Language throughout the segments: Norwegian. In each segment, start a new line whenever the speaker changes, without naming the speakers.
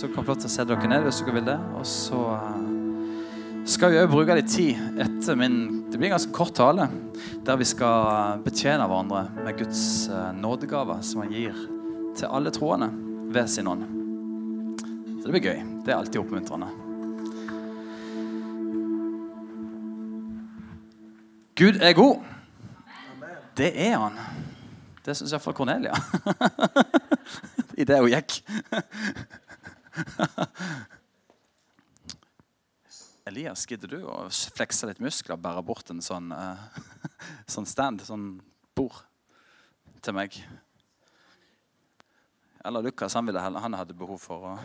Eh, Så kan få lov til å sette dere ned hvis dere vil det. Og så eh, skal vi òg bruke litt tid etter min Det blir en ganske kort tale der vi skal betjene hverandre med Guds nådegaver nådegave som han gir til alle troende ved sin ånd. Så det blir gøy. Det er alltid oppmuntrende. Gud er god. Det er han. Det syns iallfall Cornelia. Idet hun gikk. Elias, gidder du å flekse litt muskler og bære bort en sånn, uh, sånn stand, sånn bord, til meg? Eller Lukas, han, ville, han hadde behov for å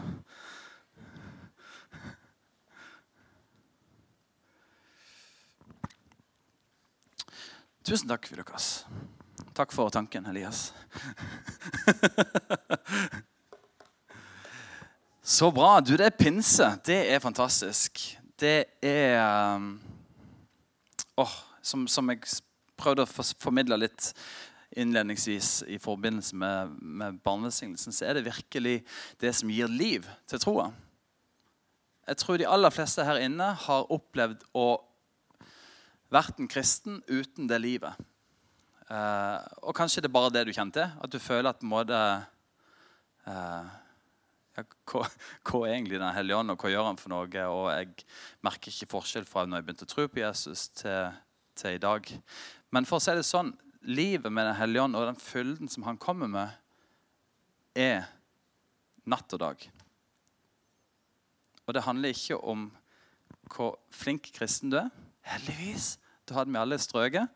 Tusen takk, Lukas. Takk for tanken, Elias. Så bra. Du, det er pinse. Det er fantastisk. Det er åh, som, som jeg prøvde å formidle litt innledningsvis i forbindelse med, med barnevelsignelsen, så er det virkelig det som gir liv til troa. Jeg tror de aller fleste her inne har opplevd å vært en kristen uten det livet. Eh, og kanskje det er bare det du kjenner til. At du føler at på en måte eh, ja, hva, hva er egentlig Den hellige ånd, og hva gjør han for noe? Og jeg merker ikke forskjell fra når jeg begynte å tro på Jesus, til, til i dag. Men for å si det sånn, livet med Den hellige ånd og den fylden som han kommer med, er natt og dag. Og det handler ikke om hvor flink kristen du er. Heldigvis. Da hadde vi alle strøket.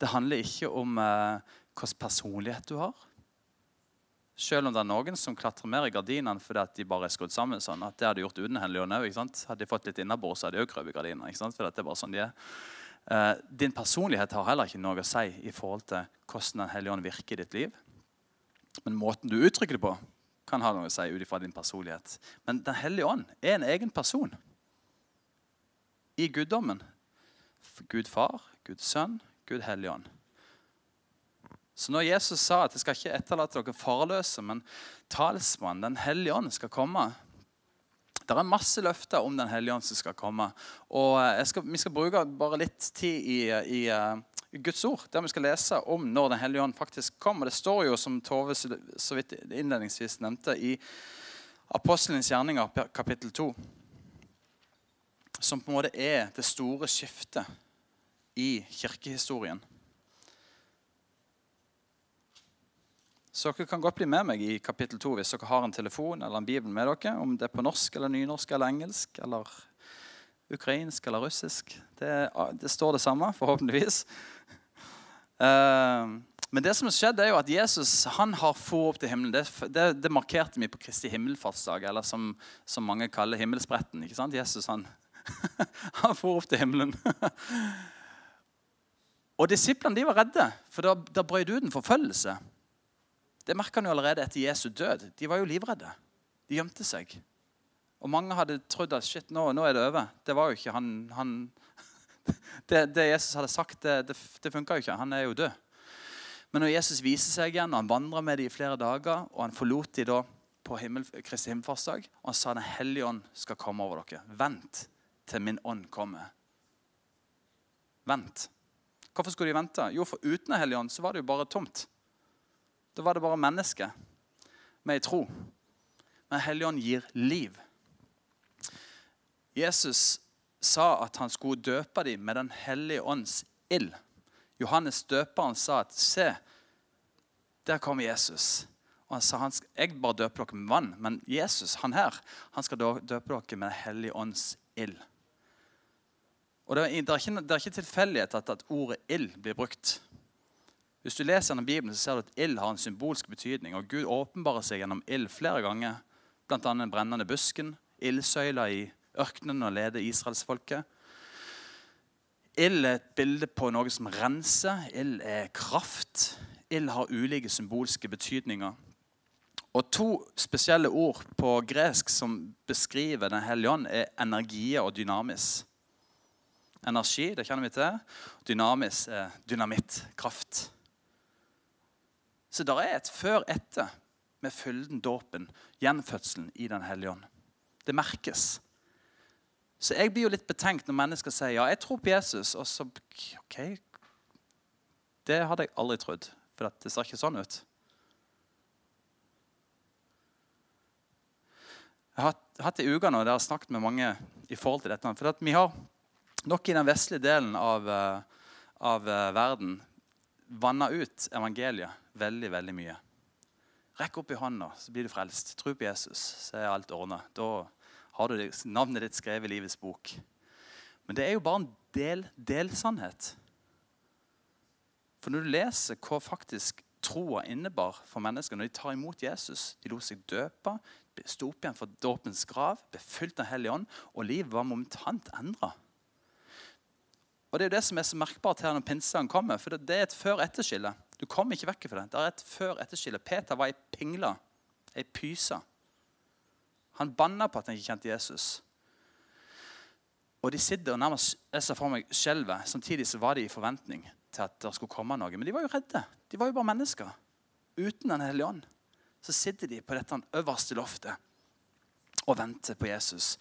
Det handler ikke om eh, hvilken personlighet du har. Selv om det er noen som klatrer mer i gardinene fordi at de bare er skrudd sammen sånn. at det hadde gjort uden Ånd også, Hadde de fått litt innabords, hadde de òg krøpet i gardinene. ikke sant? For det er bare sånn de er. Eh, din personlighet har heller ikke noe å si i forhold til hvordan Den hellige ånd virker i ditt liv. Men måten du uttrykker det på, kan ha noe å si ut ifra din personlighet. Men Den hellige ånd er en egen person i guddommen. Gud far, Gud sønn, Gud hellige ånd. Så når Jesus sa at jeg skal ikke etterlate dere farløse, men talsmannen, Den hellige ånd, skal komme Det er masse løfter om Den hellige ånd som skal komme. Og eh, skal, Vi skal bruke bare litt tid i, i, eh, Guds ord, der vi skal lese om når Den hellige ånd faktisk kom. Og Det står jo, som Tove så vidt innledningsvis nevnte, i Apostelens gjerninger, kapittel 2 som på en måte er det store skiftet i kirkehistorien. Så dere kan godt bli med meg i kapittel 2 hvis dere har en telefon eller en bibel med dere. Om det er på norsk eller nynorsk eller engelsk eller ukrainsk eller russisk. Det, det står det samme, forhåpentligvis. Eh, men det som har skjedd er jo at Jesus han har få opp til himmelen. Det, det, det markerte vi på Kristi himmelfartsdag, eller som, som mange kaller himmelspretten. ikke sant? Jesus han, han for opp til himmelen. Og disiplene de var redde, for da, da brøt ut en forfølgelse. Det merka han jo allerede etter Jesu død. De var jo livredde. De gjemte seg. Og mange hadde trodd at shit, nå, nå er det over. Det var jo ikke han, han det, det Jesus hadde sagt, det, det, det funka jo ikke. Han er jo død. Men når Jesus viser seg igjen, og han vandra med dem i flere dager, og han forlot dem da på himmel, Kristi himmelfartsdag, og han sa Den hellige ånd skal komme over dere. Vent til min ånd kommer. Vent. Hvorfor skulle de vente? Jo, for uten Den hellige ånd så var det jo bare tomt. Da var det bare mennesker med i tro. Men Helligånd gir liv. Jesus sa at han skulle døpe dem med Den hellige ånds ild. Johannes døperen sa at se, der kommer Jesus. Og han sa han jeg bare døper dere med vann, men Jesus han her, han skal døpe dere med Den hellige ånds ild. Og det er, det er ikke, det ikke tilfeldighet at, at ordet ild blir brukt. Hvis du leser gjennom Bibelen, så ser du at ild har en symbolsk betydning. og Gud åpenbarer seg gjennom ild flere ganger. Annet den brennende busken, ildsøyla i ørkenen og leder israelsfolket. Ild er et bilde på noe som renser. Ild er kraft. Ild har ulike symbolske betydninger. Og To spesielle ord på gresk som beskriver Den hellige ånd, er energi og dynamis. Energi, det kjenner vi til. Dynamis er dynamitt, kraft. Så det er et før-etter med fylden, dåpen, gjenfødselen i Den hellige ånd. Det merkes. Så jeg blir jo litt betenkt når mennesker sier ja, jeg tror på Jesus. Og så OK, det hadde jeg aldri trodd, for det ser ikke sånn ut. Jeg har hatt en uke nå der jeg har snakket med mange i forhold til dette. For vi har nok i den vestlige delen av, eh, av eh, verden vanna ut evangeliet veldig, veldig mye. Rekk opp i hånda, så blir du frelst. Tro på Jesus, så er alt ordna. Da har du navnet ditt skrevet i livets bok. Men det er jo bare en del, delsannhet. For når du leser hva faktisk troa innebar for mennesker når de tar imot Jesus De lot seg døpe, sto opp igjen for dåpens grav, ble fylt av Hellig ånd, og livet var momentant endra. Og Det er jo det som er så merkbart her når pinsedagen kommer. For det er et før-etterskille. Du kommer ikke vekk fra det. Det er et før-etterskille. Peter var ei pingle, ei pyse. Han banna på at han ikke kjente Jesus. Og de sitter og nærmest jeg ser for meg skjelver. Samtidig så var de i forventning til at det skulle komme noe. Men de var jo redde. De var jo bare mennesker. Uten Den hellige ånd. Så sitter de på dette øverste loftet og venter på Jesus.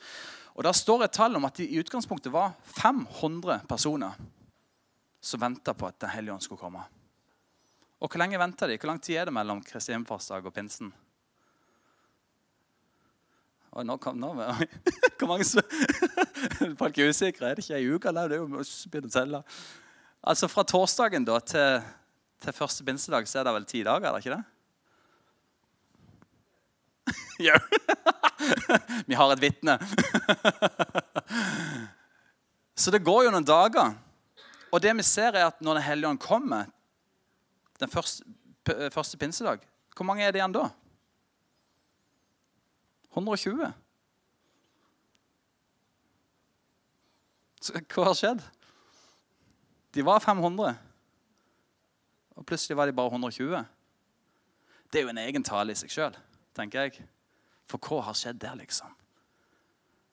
Og Der står et tall om at de i utgangspunktet var 500 personer som venta på at Den hellige ånd skulle komme. Og hvor lenge venter de? Hvor lang tid er det mellom Kristi himmelfartsdag og pinsen? Og nå kom, nå, Hvor mange Folk er usikre. Er det ikke ei uke? Eller? Det er jo begynne å telle. Altså Fra torsdagen da, til, til første pinsedag så er det vel ti dager? er det ikke det? Jau! Vi har et vitne. Så det går jo noen dager. Og det vi ser er at når Den hellige ånd kommer den første, første pinsedag, hvor mange er det igjen da? 120. Så hva har skjedd? De var 500, og plutselig var de bare 120. Det er jo en egen tale i seg sjøl, tenker jeg. For hva har skjedd der, liksom?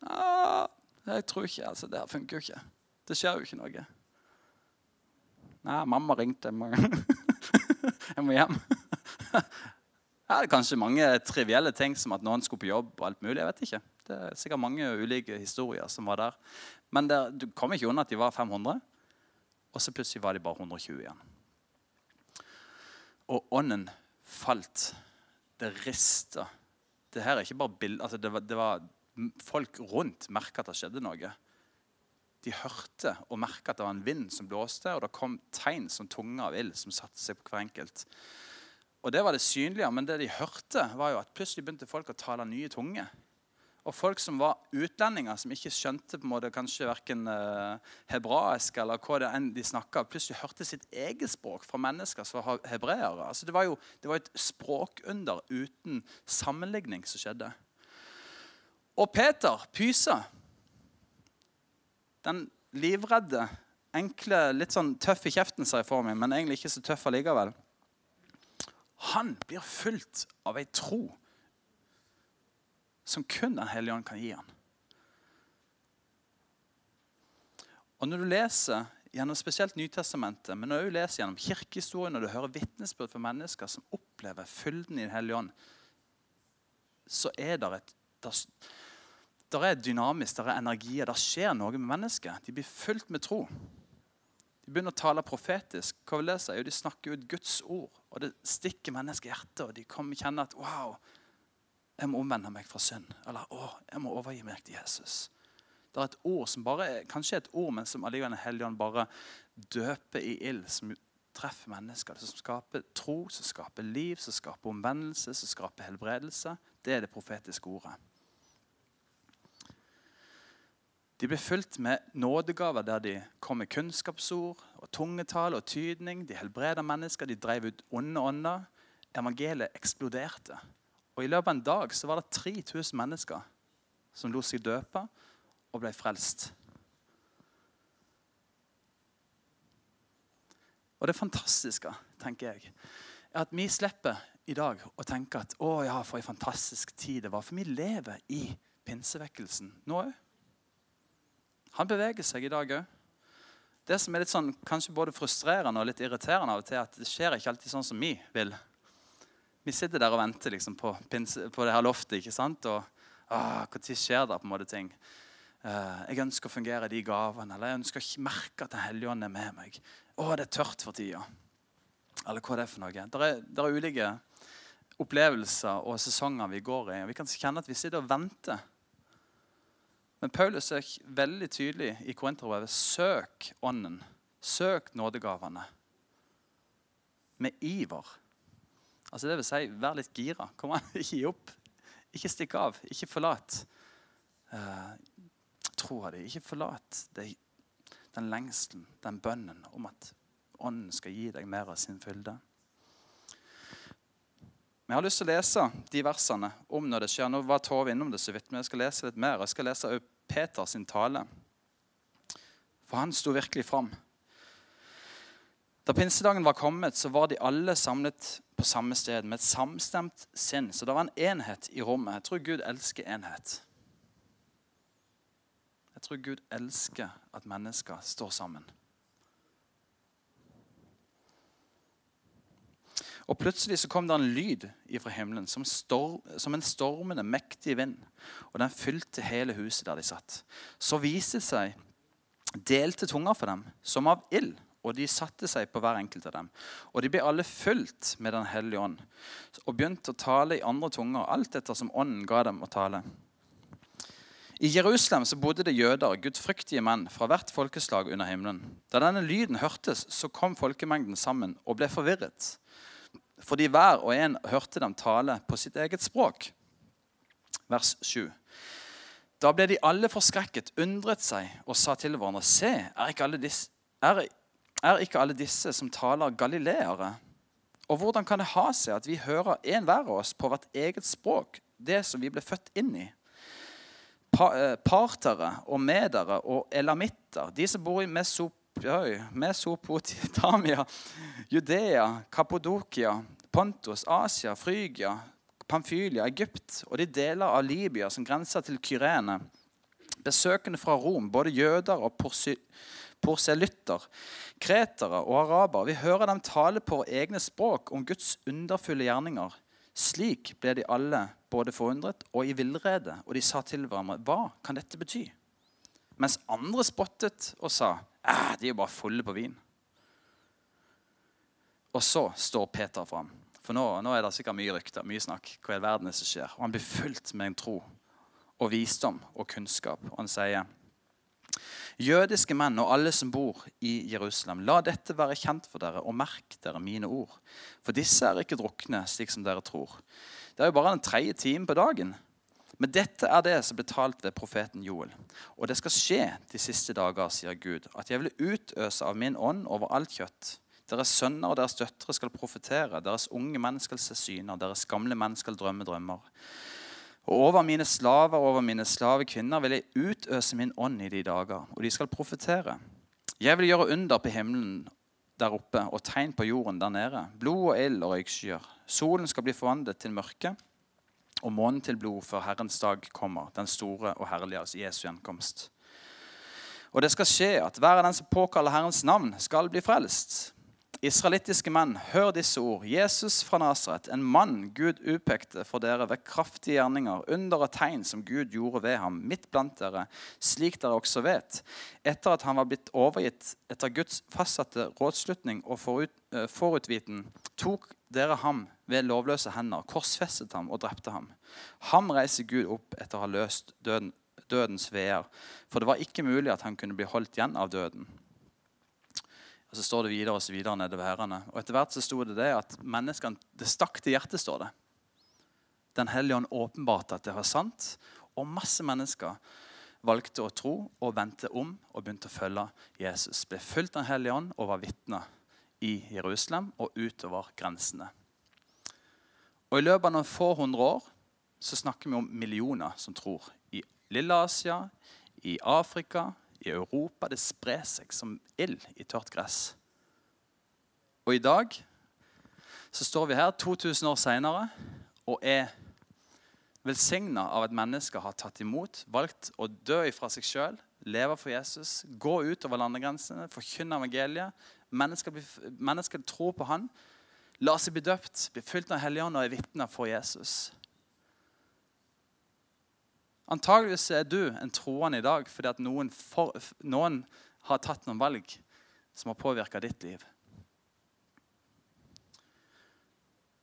Ah, jeg tror ikke, altså, Det her funker jo ikke. Det skjer jo ikke noe. Nei, mamma ringte. Jeg må hjem. Det er kanskje mange trivielle ting, som at noen skulle på jobb. og alt mulig, jeg vet ikke. Det er sikkert mange ulike historier som var der. Men det, du kom ikke unna at de var 500, og så plutselig var de bare 120 igjen. Og ånden falt. Det rista. Det her er ikke bare bild, altså det, var, det var Folk rundt merka at det skjedde noe. De hørte og merka at det var en vind som blåste, og det kom tegn som tunge av ild som satte seg på hver enkelt. Og det var det synlige, men det de hørte, var jo at plutselig begynte folk å tale nye tunge. Og folk som var utlendinger, som ikke skjønte på en måte kanskje verken uh, hebraisk eller hva det enn de snakka, plutselig hørte sitt eget språk fra mennesker som var hebreere. Altså det var jo det var et språkunder uten sammenligning som skjedde. Og Peter, pysa, den livredde, enkle, litt sånn tøff i kjeften, ser jeg for meg, men egentlig ikke så tøff allikevel han blir fulgt av ei tro som kun Den hellige ånd kan gi han. Og Når du leser gjennom spesielt Nytestamentet, men når du leser gjennom kirkehistorien og du hører vitnesbyrd fra mennesker som opplever fylden i Den hellige ånd, så er det et der, er dynamisk, der er energier, der skjer noe med mennesket. De blir fylt med tro. De begynner å tale profetisk. Hva vil det si? Jo, de snakker ut Guds ord. Og det stikker mennesket i hjertet, og de kommer kjenne at wow, jeg må omvende meg fra synd. Eller å, jeg må overgi meg til Jesus. Det er et ord som bare er, kanskje et ord, men som allikevel Den hellige ånd bare døper i ild. Som treffer mennesker. Som skaper tro, som skaper liv, som skaper omvendelse, som skaper helbredelse. Det er det profetiske ordet. De ble fulgt med nådegaver der de kom med kunnskapsord og tungetale og tydning. De helbreda mennesker, de drev ut onde ånder. Evangeliet eksploderte. Og I løpet av en dag så var det 3000 mennesker som lot seg døpe og ble frelst. Og det fantastiske, tenker jeg, er at vi slipper i dag å tenke at å ja, for en fantastisk tid det var. For vi lever i pinsevekkelsen nå òg. Han beveger seg i dag òg. Det som er litt sånn, kanskje både frustrerende og litt irriterende av og til, at det skjer ikke alltid sånn som vi vil. Vi sitter der og venter liksom, på, på, det her loftet. ikke sant? Og Når skjer det på en måte ting? Uh, jeg ønsker å fungere i de gavene, eller jeg ønsker å merke at Den hellige ånd er med meg. Å, det er tørt for tida. Eller hva det er for noe. Det er, er, ulike opplevelser og sesonger vi går i. og Vi kan kjenne at vi sitter og venter. Men Paulus er veldig tydelig i Korinterbrevet. Søk Ånden. Søk nådegavene. Med iver. Altså det vil si, vær litt gira. Kom an, Ikke gi opp. Ikke stikk av. Ikke forlat uh, troa di. Ikke forlat det, den lengselen, den bønnen om at Ånden skal gi deg mer av sin fylde. Men Jeg har lyst til å lese de versene om når det skjer. Nå var Tove innom det så vidt, men jeg skal lese litt mer. Jeg skal lese også sin tale. For han sto virkelig fram. Da pinsedagen var kommet, så var de alle samlet på samme sted med et samstemt sinn. Så det var en enhet i rommet. Jeg tror Gud elsker enhet. Jeg tror Gud elsker at mennesker står sammen. Og Plutselig så kom det en lyd fra himmelen som, storm, som, en stormende, mektig vind. Og den fylte hele huset der de satt. Så viste det seg delte tunger for dem, som av ild. Og de satte seg på hver enkelt av dem. Og de ble alle fulgt med Den hellige ånd og begynte å tale i andre tunger, alt etter som ånden ga dem å tale. I Jerusalem så bodde det jøder, gudfryktige menn fra hvert folkeslag under himmelen. Da denne lyden hørtes, så kom folkemengden sammen og ble forvirret fordi hver og en hørte dem tale på sitt eget språk. Vers 7. Da ble de alle forskrekket, undret seg og sa til hverandre.: Se, er ikke alle disse, er, er ikke alle disse som taler, galileere? Og hvordan kan det ha seg at vi hører en hver av oss på vårt eget språk, det som vi ble født inn i? Eh, partere og medere og elamitter, de som bor i Mesop Mesopotamia, Judea, Kapodokia, Pontus, Asia, Frygia, Pamfylia, Egypt og de deler av Libya som grenser til Kyrene. Besøkende fra Rom, både jøder og porselytter, kretere og araber, Vi hører dem tale på egne språk om Guds underfulle gjerninger. Slik ble de alle både forundret og i villrede, og de sa til hverandre, hva kan dette bety? Mens andre spottet og sa, ah, de er jo bare fulle på vin. Og så står Peter fram. For nå, nå, er det sikkert mye rykter, mye snakk. Hva i verden er som skjer? Og han blir fulgt med en tro og visdom og kunnskap. Og han sier Jødiske menn og alle som bor i Jerusalem, la dette være kjent for dere, og merk dere mine ord. For disse er ikke drukne, slik som dere tror. Det er jo bare den tredje timen på dagen. Men dette er det som ble talt ved profeten Joel. Og det skal skje de siste dager, sier Gud, at jeg vil utøse av min ånd over alt kjøtt. Deres sønner og deres døtre skal profetere, deres unge menn skal se syner, deres gamle menn skal drømme drømmer. Og over mine slaver og over mine slavekvinner vil jeg utøse min ånd i de dager, og de skal profetere. Jeg vil gjøre under på himmelen der oppe og tegn på jorden der nede. Blod og ild og røykskyer. Solen skal bli forvandlet til mørke og månen til blod før Herrens dag kommer, den store og herlige, altså Jesu gjenkomst. Og det skal skje at hver av den som påkaller Herrens navn, skal bli frelst. Israelittiske menn, hør disse ord. Jesus fra Nasaret, en mann Gud upekte for dere ved kraftige gjerninger, under og tegn som Gud gjorde ved ham, midt blant dere, slik dere også vet. Etter at han var blitt overgitt etter Guds fastsatte rådslutning og forut, uh, forutviten, tok dere ham ved lovløse hender, korsfestet ham og drepte ham. Ham reiser Gud opp etter å ha løst døden, dødens veer, for det var ikke mulig at han kunne bli holdt igjen av døden. Og Så står det videre og så videre nedover herrene. Og Etter hvert så sto det det at menneskene Det stakk til hjertet, står det. Den hellige ånd åpenbarte at det var sant, og masse mennesker valgte å tro og vendte om og begynte å følge Jesus. Ble fulgt av Den hellige ånd og var vitner i Jerusalem og utover grensene. Og I løpet av noen få hundre år så snakker vi om millioner som tror. I Lille Asia, i Afrika, i Europa. Det sprer seg som ild i tørt gress. Og i dag så står vi her 2000 år seinere og er velsigna av at mennesker har tatt imot, valgt å dø ifra seg sjøl, leve for Jesus, gå ut over landegrensene, forkynne evangeliet, Mennesker, mennesker tror på han, La seg bli døpt, bli fylt av Helligånden og er vitner for Jesus. Antageligvis er du en troende i dag fordi at noen, for, noen har tatt noen valg som har påvirka ditt liv.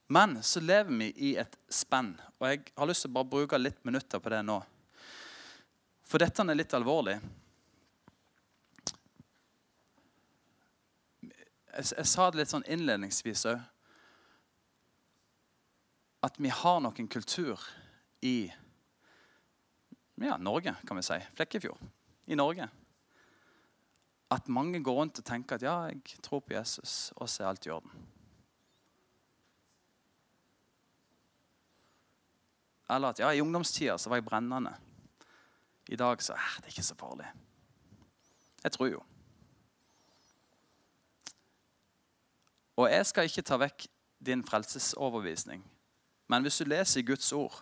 Men så lever vi i et spenn, og jeg har lyst til å bare bruke litt minutter på det nå. For dette er litt alvorlig. Jeg, jeg sa det litt sånn innledningsvis òg. At vi har noen kultur i ja, Norge, kan vi si. Flekkefjord. I Norge. At mange går rundt og tenker at ja, jeg tror på Jesus, og så er alt i orden. Eller at ja, i ungdomstida så var jeg brennende. I dag så er det ikke så farlig. Jeg tror jo. Og jeg skal ikke ta vekk din frelsesoverbevisning. Men hvis du leser Guds ord,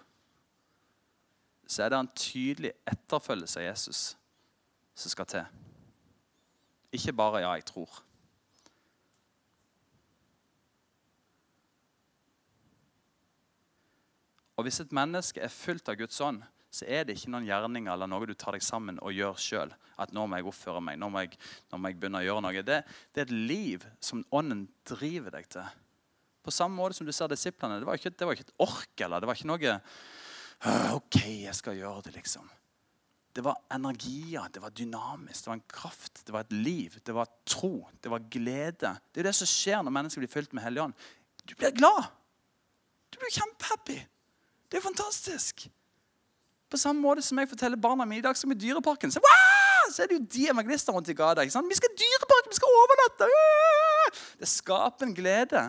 så er det en tydelig etterfølgelse av Jesus som skal til. Ikke bare 'ja, jeg tror'. Og Hvis et menneske er fullt av Guds ånd, så er det ikke noen gjerninger eller noe du tar deg sammen og gjør sjøl. At nå må jeg oppføre meg, nå må jeg begynne å gjøre noe. Det, det, er et liv som Ånden driver deg til. På samme måte som du ser disiplene. Det var ikke, det var ikke et ork eller det var ikke noe OK, jeg skal gjøre det, liksom. Det var energier, det var dynamisk, det var en kraft, det var et liv, det var tro, det var glede. Det er det som skjer når mennesker blir fylt med Hellig Ånd. Du blir glad. Du blir kjempehappy. Det er fantastisk. På samme måte som jeg forteller barna mine i dag som i Dyreparken. Så, så er det jo de evangelister rundt i gata. Vi skal i Dyreparken, vi skal overnatte! Det skaper en glede.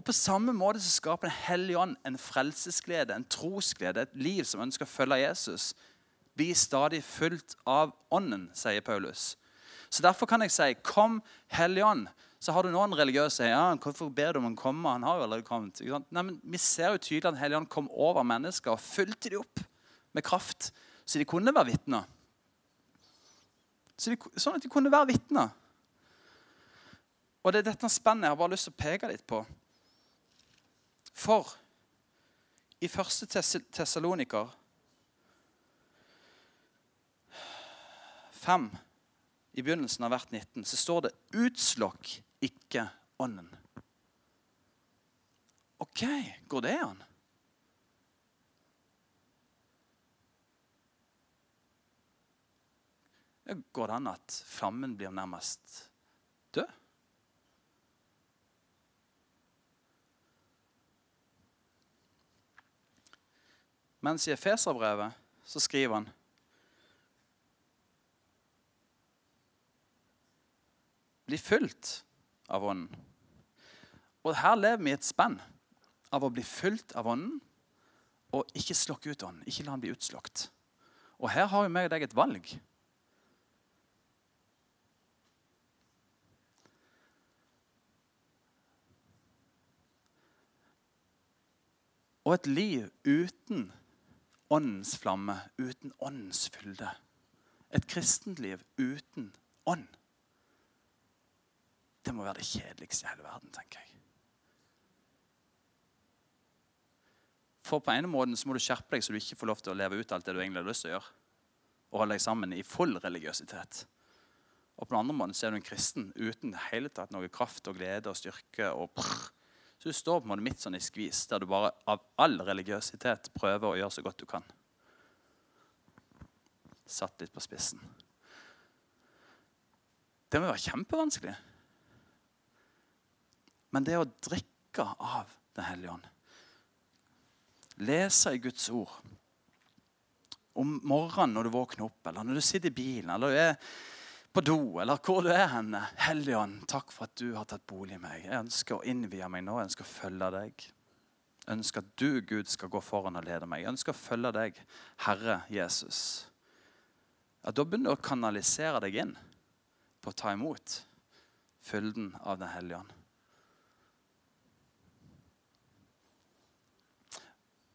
Og På samme måte så skaper Den hellige ånd en frelsesglede, en trosglede, et liv som ønsker å følge Jesus. Bli stadig fulgt av Ånden, sier Paulus. Så Derfor kan jeg si, 'Kom, Hellige Ånd'. Så har du noen religiøse ja, 'Hvorfor ber du om han komme?' Han har jo allerede kommet. Nei, men Vi ser jo tydelig at Hellige Ånd kom over mennesker og fulgte dem opp med kraft, så de kunne være vitner. Så sånn at de kunne være vitner. Og det er dette spennet jeg har bare lyst til å peke litt på. For i første Tessaloniker 5, i begynnelsen av hvert 19, så står det 'utslokk ikke ånden'. OK, går det an? Går det an at flammen blir nærmest død? Mens i Efeserbrevet så skriver han Bli fylt av Ånden. Og her lever vi i et spenn av å bli fylt av Ånden og ikke slokke ut Ånden. Ikke la den bli utslokt. Og her har jo meg og deg et valg. Og et liv uten åndens flamme, uten åndens fylde. Et kristenliv uten ånd. Det må være det kjedeligste i hele verden, tenker jeg. For på ene måten så må du skjerpe deg så du ikke får lov til å leve ut alt det du egentlig har lyst til å gjøre. Og holde deg sammen i full religiøsitet. Og på den andre måten så er du en kristen uten hele tatt noe kraft og glede og styrke. og prr, så du står på en måte midt sånn i skvis, der du bare av all religiøsitet prøver å gjøre så godt du kan. Satt litt på spissen. Det må jo være kjempevanskelig. Men det å drikke av Den hellige ånd, lese i Guds ord om morgenen når du våkner opp, eller når du sitter i bilen, eller du er på do, eller hvor du er henne. Helligånd, takk for at du har tatt bolig i meg. Jeg ønsker å innvie meg nå. Jeg ønsker å følge deg. Jeg ønsker at du, Gud, skal gå foran og lede meg. Jeg ønsker å følge deg, Herre Jesus. Ja, Da begynner du å kanalisere deg inn på å ta imot fylden av Den hellige ånd.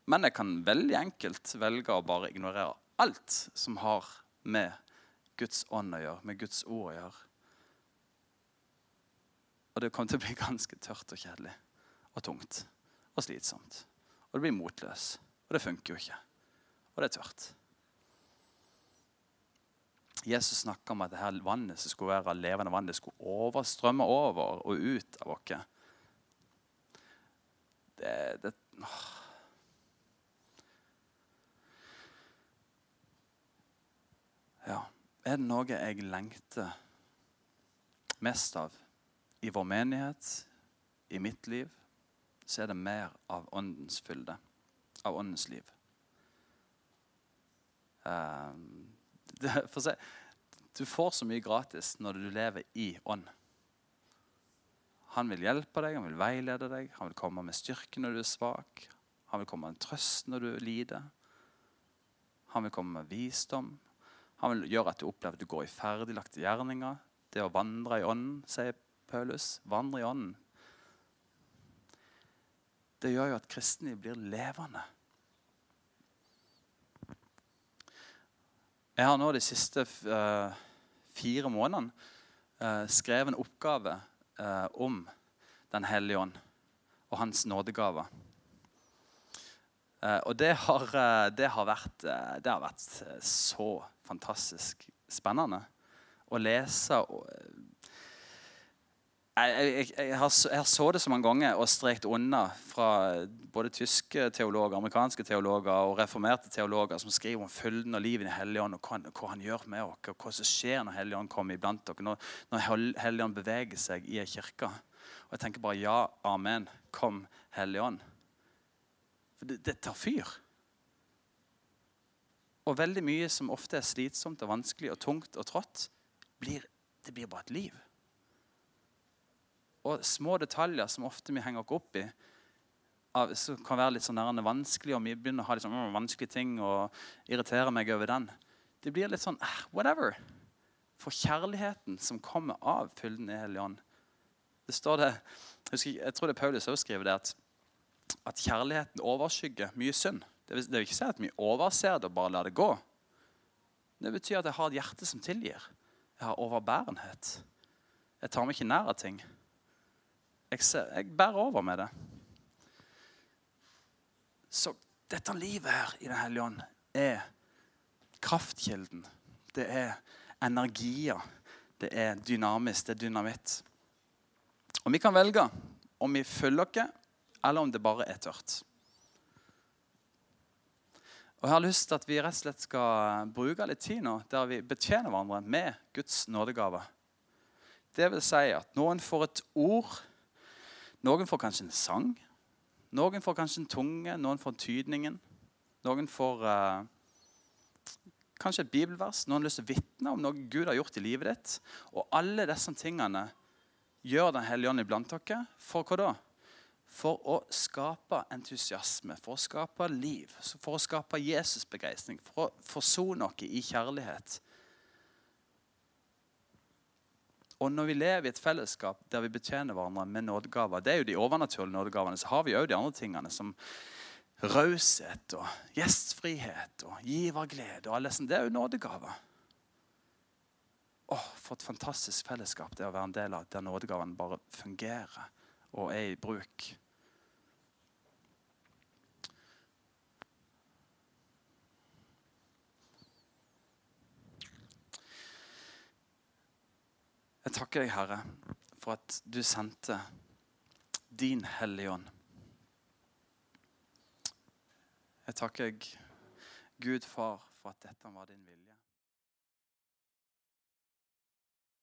Men jeg kan veldig enkelt velge å bare ignorere alt som har med Guds ånd å gjøre, med Guds ord å gjøre. Og det kommer til å bli ganske tørt og kjedelig. og tungt og slitsomt. Og du blir motløs. Og det funker jo ikke. Og det er tørt. Jesus snakka om at det her vannet som skulle være levende vann, det skulle overstrømme over og ut av oss. Det, det åh. Ja. Er det noe jeg lengter mest av i vår menighet, i mitt liv, så er det mer av åndens fylde. Av åndens liv. Um, det, for du får så mye gratis når du lever i ånd. Han vil hjelpe deg, han vil veilede deg, han vil komme med styrke når du er svak. Han vil komme med en trøst når du lider. Han vil komme med visdom. Han vil gjøre at du opplever at du går i ferdiglagte gjerninger. Det å vandre i ånden, sier Paulus. Vandre i ånden. Det gjør jo at kristne blir levende. Jeg har nå de siste uh, fire månedene uh, skrevet en oppgave uh, om Den hellige ånd og hans nådegaver. og det har, det, har vært, det har, vært, så fantastisk spennende å lese. Og, jeg, jeg, jeg, har, jeg, har, så det så mange ganger og strekt unna fra både tyske teologer, amerikanske teologer og reformerte teologer som skriver om fylden og livet i Helligånd, og hva, hva, han gjør med oss, og hva som skjer når Helligånd kommer iblant dere, når, når Helligånd beveger seg i ei kirke. Og jeg tenker bare ja, amen, kom Helligånd. For det, det tar fyr. Og veldig mye som ofte er slitsomt og vanskelig og tungt og trått, blir, det blir bare et liv og små detaljer som ofte vi henger oss opp i, som kan være litt sånn vanskelig, og vi begynner å ha litt sånn, vanskelige ting og irritere meg over den. Det blir litt sånn ah, whatever. For kjærligheten som kommer av fylden i Hellig Ånd det står det, jeg, jeg tror det er Paulus også skriver det, at, at kjærligheten overskygger mye synd. Det vil, det vil ikke si at vi overser det og bare lar det gå. Det betyr at jeg har et hjerte som tilgir. Jeg har overbærenhet. Jeg tar meg ikke nær av ting. Jeg, ser, jeg bærer over med det. Så dette livet her i Den hellige ånd er kraftkilden. Det er energier. Det er dynamisk. Det er dynamitt. Og vi kan velge om vi følger oss, eller om det bare er tørt. Og Jeg har lyst til at vi rett og slett skal bruke litt tid nå der vi betjener hverandre med Guds nådegave. Det vil si at noen får et ord noen får kanskje en sang. Noen får kanskje en tunge, noen får tydningen. Noen får uh, kanskje et bibelvers. Noen har lyst til å vitne om noe Gud har gjort i livet ditt. Og alle disse tingene gjør Den hellige ånd iblant dere. For hva da? For å skape entusiasme, for å skape liv, for å skape Jesusbegeistring, for å forsone oss i kjærlighet. Og når vi lever i et fellesskap der vi betjener hverandre med nådegaver, det er jo de overnaturlige nådegavene, så har vi òg de andre tingene som raushet og gjestfrihet og giverglede. og alle sånt. Det er jo nådegaver. Åh, For et fantastisk fellesskap det å være en del av, der nådegavene bare fungerer og er i bruk. Jeg takker deg, Herre, for at du sendte din Hellige Ånd. Jeg takker Gud Far, for at dette var din vilje.